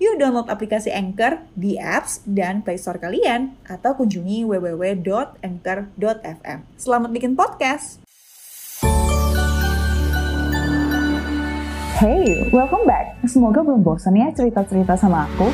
Yuk download aplikasi Anchor di apps dan Play Store kalian atau kunjungi www.anchor.fm. Selamat bikin podcast. Hey, welcome back. Semoga belum bosan ya cerita-cerita sama aku.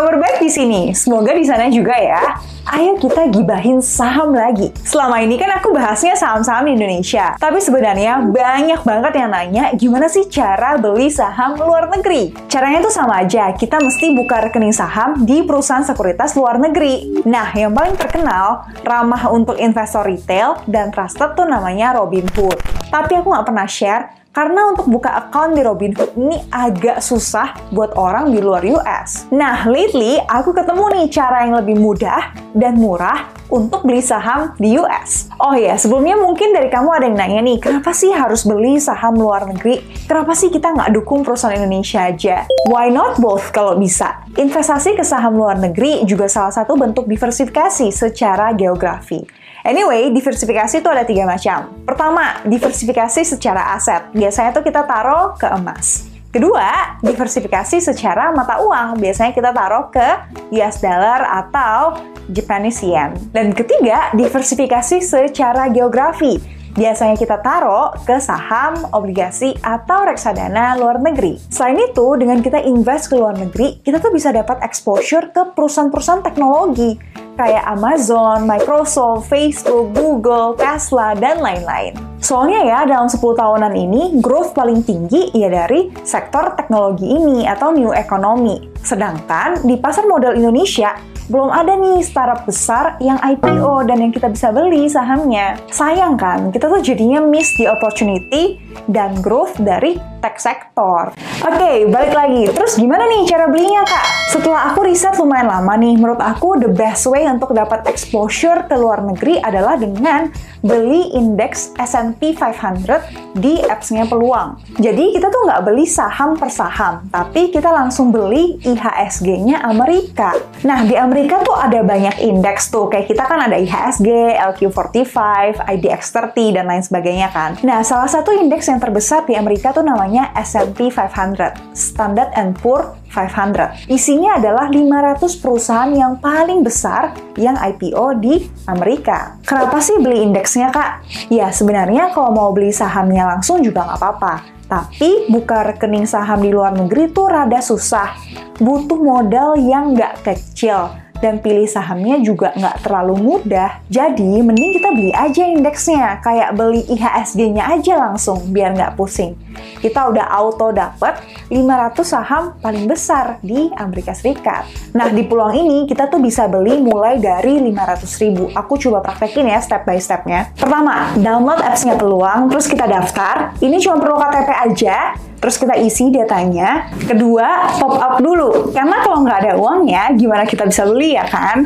Kabar baik di sini. Semoga di sana juga ya. Ayo kita gibahin saham lagi. Selama ini kan aku bahasnya saham-saham di Indonesia. Tapi sebenarnya banyak banget yang nanya gimana sih cara beli saham luar negeri. Caranya tuh sama aja. Kita mesti buka rekening saham di perusahaan sekuritas luar negeri. Nah, yang paling terkenal, ramah untuk investor retail dan trusted tuh namanya Robinhood. Tapi aku nggak pernah share karena untuk buka account di Robinhood ini agak susah buat orang di luar US. Nah, lately aku ketemu nih cara yang lebih mudah dan murah untuk beli saham di US. Oh ya, sebelumnya mungkin dari kamu ada yang nanya nih, kenapa sih harus beli saham luar negeri? Kenapa sih kita nggak dukung perusahaan Indonesia aja? Why not both kalau bisa? Investasi ke saham luar negeri juga salah satu bentuk diversifikasi secara geografi. Anyway, diversifikasi itu ada tiga macam. Pertama, diversifikasi secara aset. Biasanya tuh kita taruh ke emas. Kedua, diversifikasi secara mata uang. Biasanya kita taruh ke US dollar atau Japanese yen. Dan ketiga, diversifikasi secara geografi. Biasanya kita taruh ke saham, obligasi, atau reksadana luar negeri. Selain itu, dengan kita invest ke luar negeri, kita tuh bisa dapat exposure ke perusahaan-perusahaan teknologi kayak Amazon, Microsoft, Facebook, Google, Tesla, dan lain-lain. Soalnya ya, dalam 10 tahunan ini, growth paling tinggi ya dari sektor teknologi ini atau new economy. Sedangkan di pasar modal Indonesia, belum ada nih startup besar yang IPO dan yang kita bisa beli sahamnya. Sayang kan, kita tuh jadinya miss the opportunity dan growth dari tech sector. Oke, okay, balik lagi. Terus gimana nih cara belinya, Kak? Setelah aku riset lumayan lama nih, menurut aku the best way untuk dapat exposure ke luar negeri adalah dengan beli indeks S&P 500 di apps-nya Peluang. Jadi kita tuh nggak beli saham per saham, tapi kita langsung beli IHSG-nya Amerika. Nah, di Amerika tuh ada banyak indeks tuh, kayak kita kan ada IHSG, LQ45, IDX30, dan lain sebagainya kan. Nah, salah satu indeks yang terbesar di Amerika tuh namanya S&P 500, Standard Poor 500. Isinya adalah 500 perusahaan yang paling besar yang IPO di Amerika. Kenapa sih beli indeksnya, Kak? Ya, sebenarnya kalau mau beli sahamnya langsung juga nggak apa-apa. Tapi buka rekening saham di luar negeri tuh rada susah. Butuh modal yang nggak kecil dan pilih sahamnya juga nggak terlalu mudah. Jadi, mending kita beli aja indeksnya, kayak beli IHSG-nya aja langsung, biar nggak pusing. Kita udah auto dapet 500 saham paling besar di Amerika Serikat. Nah, di peluang ini kita tuh bisa beli mulai dari 500 ribu. Aku coba praktekin ya step by stepnya. Pertama, download apps-nya peluang, terus kita daftar. Ini cuma perlu KTP aja, terus kita isi datanya. Kedua, top up dulu. Karena kalau nggak ada uangnya, gimana kita bisa beli ya kan?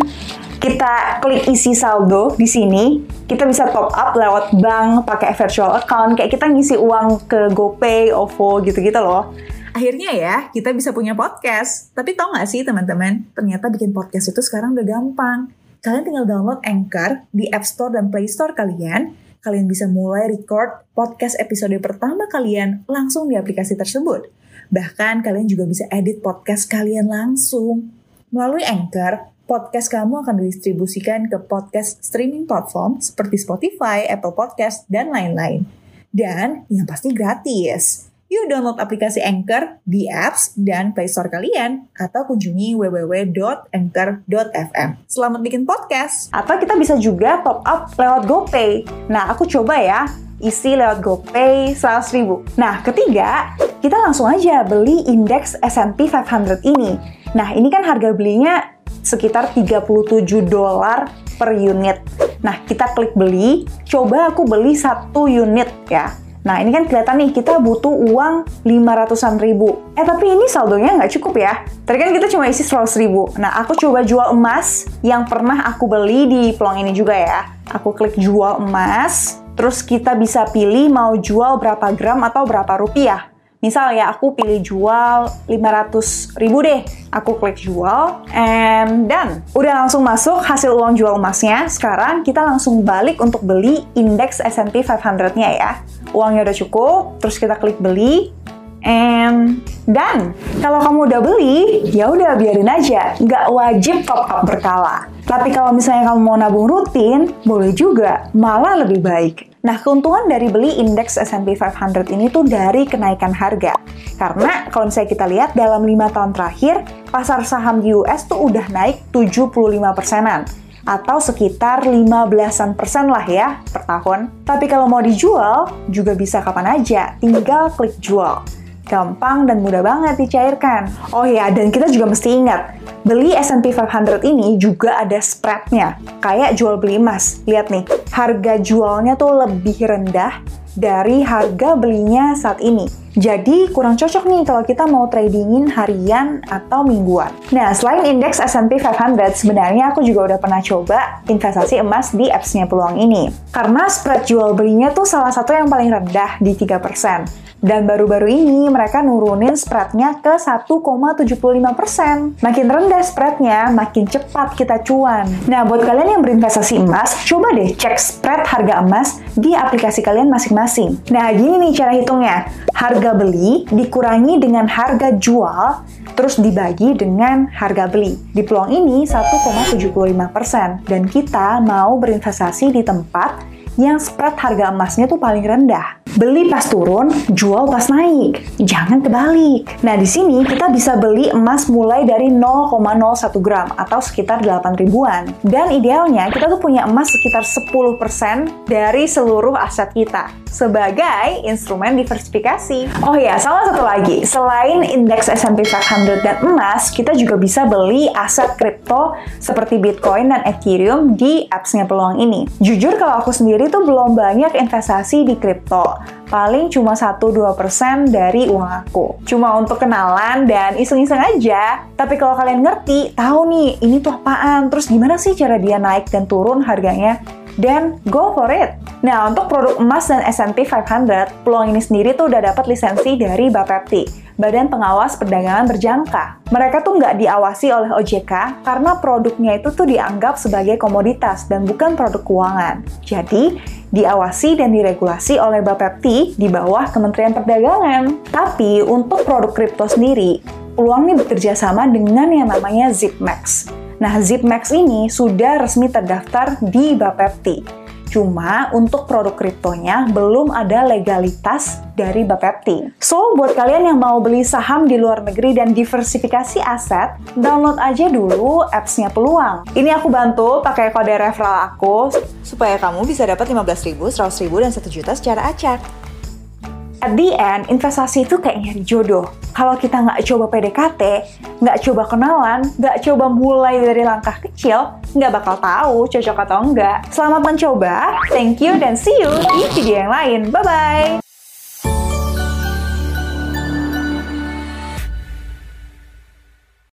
Kita klik isi saldo di sini, kita bisa top up lewat bank, pakai virtual account, kayak kita ngisi uang ke GoPay, OVO, gitu-gitu loh. Akhirnya ya, kita bisa punya podcast. Tapi tau gak sih teman-teman, ternyata bikin podcast itu sekarang udah gampang. Kalian tinggal download Anchor di App Store dan Play Store kalian, kalian bisa mulai record podcast episode pertama kalian langsung di aplikasi tersebut. Bahkan kalian juga bisa edit podcast kalian langsung. Melalui Anchor, podcast kamu akan didistribusikan ke podcast streaming platform seperti Spotify, Apple Podcast, dan lain-lain. Dan yang pasti gratis. Yuk download aplikasi Anchor di apps dan Play Store kalian atau kunjungi www.anchor.fm. Selamat bikin podcast. Atau kita bisa juga top up lewat GoPay. Nah, aku coba ya isi lewat GoPay 100 ribu. Nah, ketiga, kita langsung aja beli indeks S&P 500 ini. Nah, ini kan harga belinya sekitar 37 dolar per unit. Nah, kita klik beli, coba aku beli satu unit ya Nah, ini kan kelihatan nih, kita butuh uang 500-an ribu. Eh, tapi ini saldonya nggak cukup ya. Tadi kan kita cuma isi 100 ribu. Nah, aku coba jual emas yang pernah aku beli di peluang ini juga ya. Aku klik jual emas, terus kita bisa pilih mau jual berapa gram atau berapa rupiah. Misal ya, aku pilih jual 500 ribu deh. Aku klik jual, and done. Udah langsung masuk hasil uang jual emasnya. Sekarang kita langsung balik untuk beli indeks S&P 500-nya ya. Uangnya udah cukup, terus kita klik beli, and done. Kalau kamu udah beli, ya udah biarin aja, nggak wajib top up berkala. Tapi kalau misalnya kamu mau nabung rutin, boleh juga, malah lebih baik. Nah, keuntungan dari beli indeks S&P 500 ini tuh dari kenaikan harga. Karena kalau misalnya kita lihat dalam 5 tahun terakhir, pasar saham di US tuh udah naik 75 persenan atau sekitar 15-an persen lah ya per tahun. Tapi kalau mau dijual, juga bisa kapan aja, tinggal klik jual. Gampang dan mudah banget dicairkan. Oh ya, dan kita juga mesti ingat, beli S&P 500 ini juga ada spreadnya. Kayak jual beli emas. Lihat nih, harga jualnya tuh lebih rendah dari harga belinya saat ini. Jadi kurang cocok nih kalau kita mau tradingin harian atau mingguan. Nah, selain indeks S&P 500, sebenarnya aku juga udah pernah coba investasi emas di apps-nya Peluang ini. Karena spread jual belinya tuh salah satu yang paling rendah di 3%. Dan baru-baru ini mereka nurunin spreadnya ke 1,75%. Makin rendah spreadnya, makin cepat kita cuan. Nah, buat kalian yang berinvestasi emas, coba deh cek spread harga emas di aplikasi kalian masing-masing. Nah, gini nih cara hitungnya. Harga beli dikurangi dengan harga jual, terus dibagi dengan harga beli. Di peluang ini 1,75%. Dan kita mau berinvestasi di tempat yang spread harga emasnya tuh paling rendah. Beli pas turun, jual pas naik. Jangan kebalik. Nah, di sini kita bisa beli emas mulai dari 0,01 gram atau sekitar 8 ribuan. Dan idealnya kita tuh punya emas sekitar 10% dari seluruh aset kita sebagai instrumen diversifikasi. Oh ya, sama satu lagi. Selain indeks S&P 500 dan emas, kita juga bisa beli aset kripto seperti Bitcoin dan Ethereum di apps-nya peluang ini. Jujur kalau aku sendiri tuh belum banyak investasi di kripto paling cuma 1-2% dari uang aku. Cuma untuk kenalan dan iseng-iseng aja. Tapi kalau kalian ngerti, tahu nih ini tuh apaan, terus gimana sih cara dia naik dan turun harganya, dan go for it. Nah, untuk produk emas dan S&P 500, peluang ini sendiri tuh udah dapat lisensi dari Bapepti, Badan Pengawas Perdagangan Berjangka. Mereka tuh nggak diawasi oleh OJK karena produknya itu tuh dianggap sebagai komoditas dan bukan produk keuangan. Jadi, diawasi dan diregulasi oleh Bapepti di bawah Kementerian Perdagangan. Tapi untuk produk kripto sendiri, peluang ini bekerja sama dengan yang namanya Zipmax. Nah, Zipmax ini sudah resmi terdaftar di Bapepti. Cuma untuk produk kriptonya belum ada legalitas dari Bapepti. So, buat kalian yang mau beli saham di luar negeri dan diversifikasi aset, download aja dulu apps-nya Peluang. Ini aku bantu pakai kode referral aku supaya kamu bisa dapat 15.000, 100.000, dan 1 juta secara acak. At the end, investasi itu kayak nyari jodoh. Kalau kita nggak coba PDKT, nggak coba kenalan, nggak coba mulai dari langkah kecil, nggak bakal tahu cocok atau enggak. Selamat mencoba, thank you, dan see you di video yang lain. Bye-bye!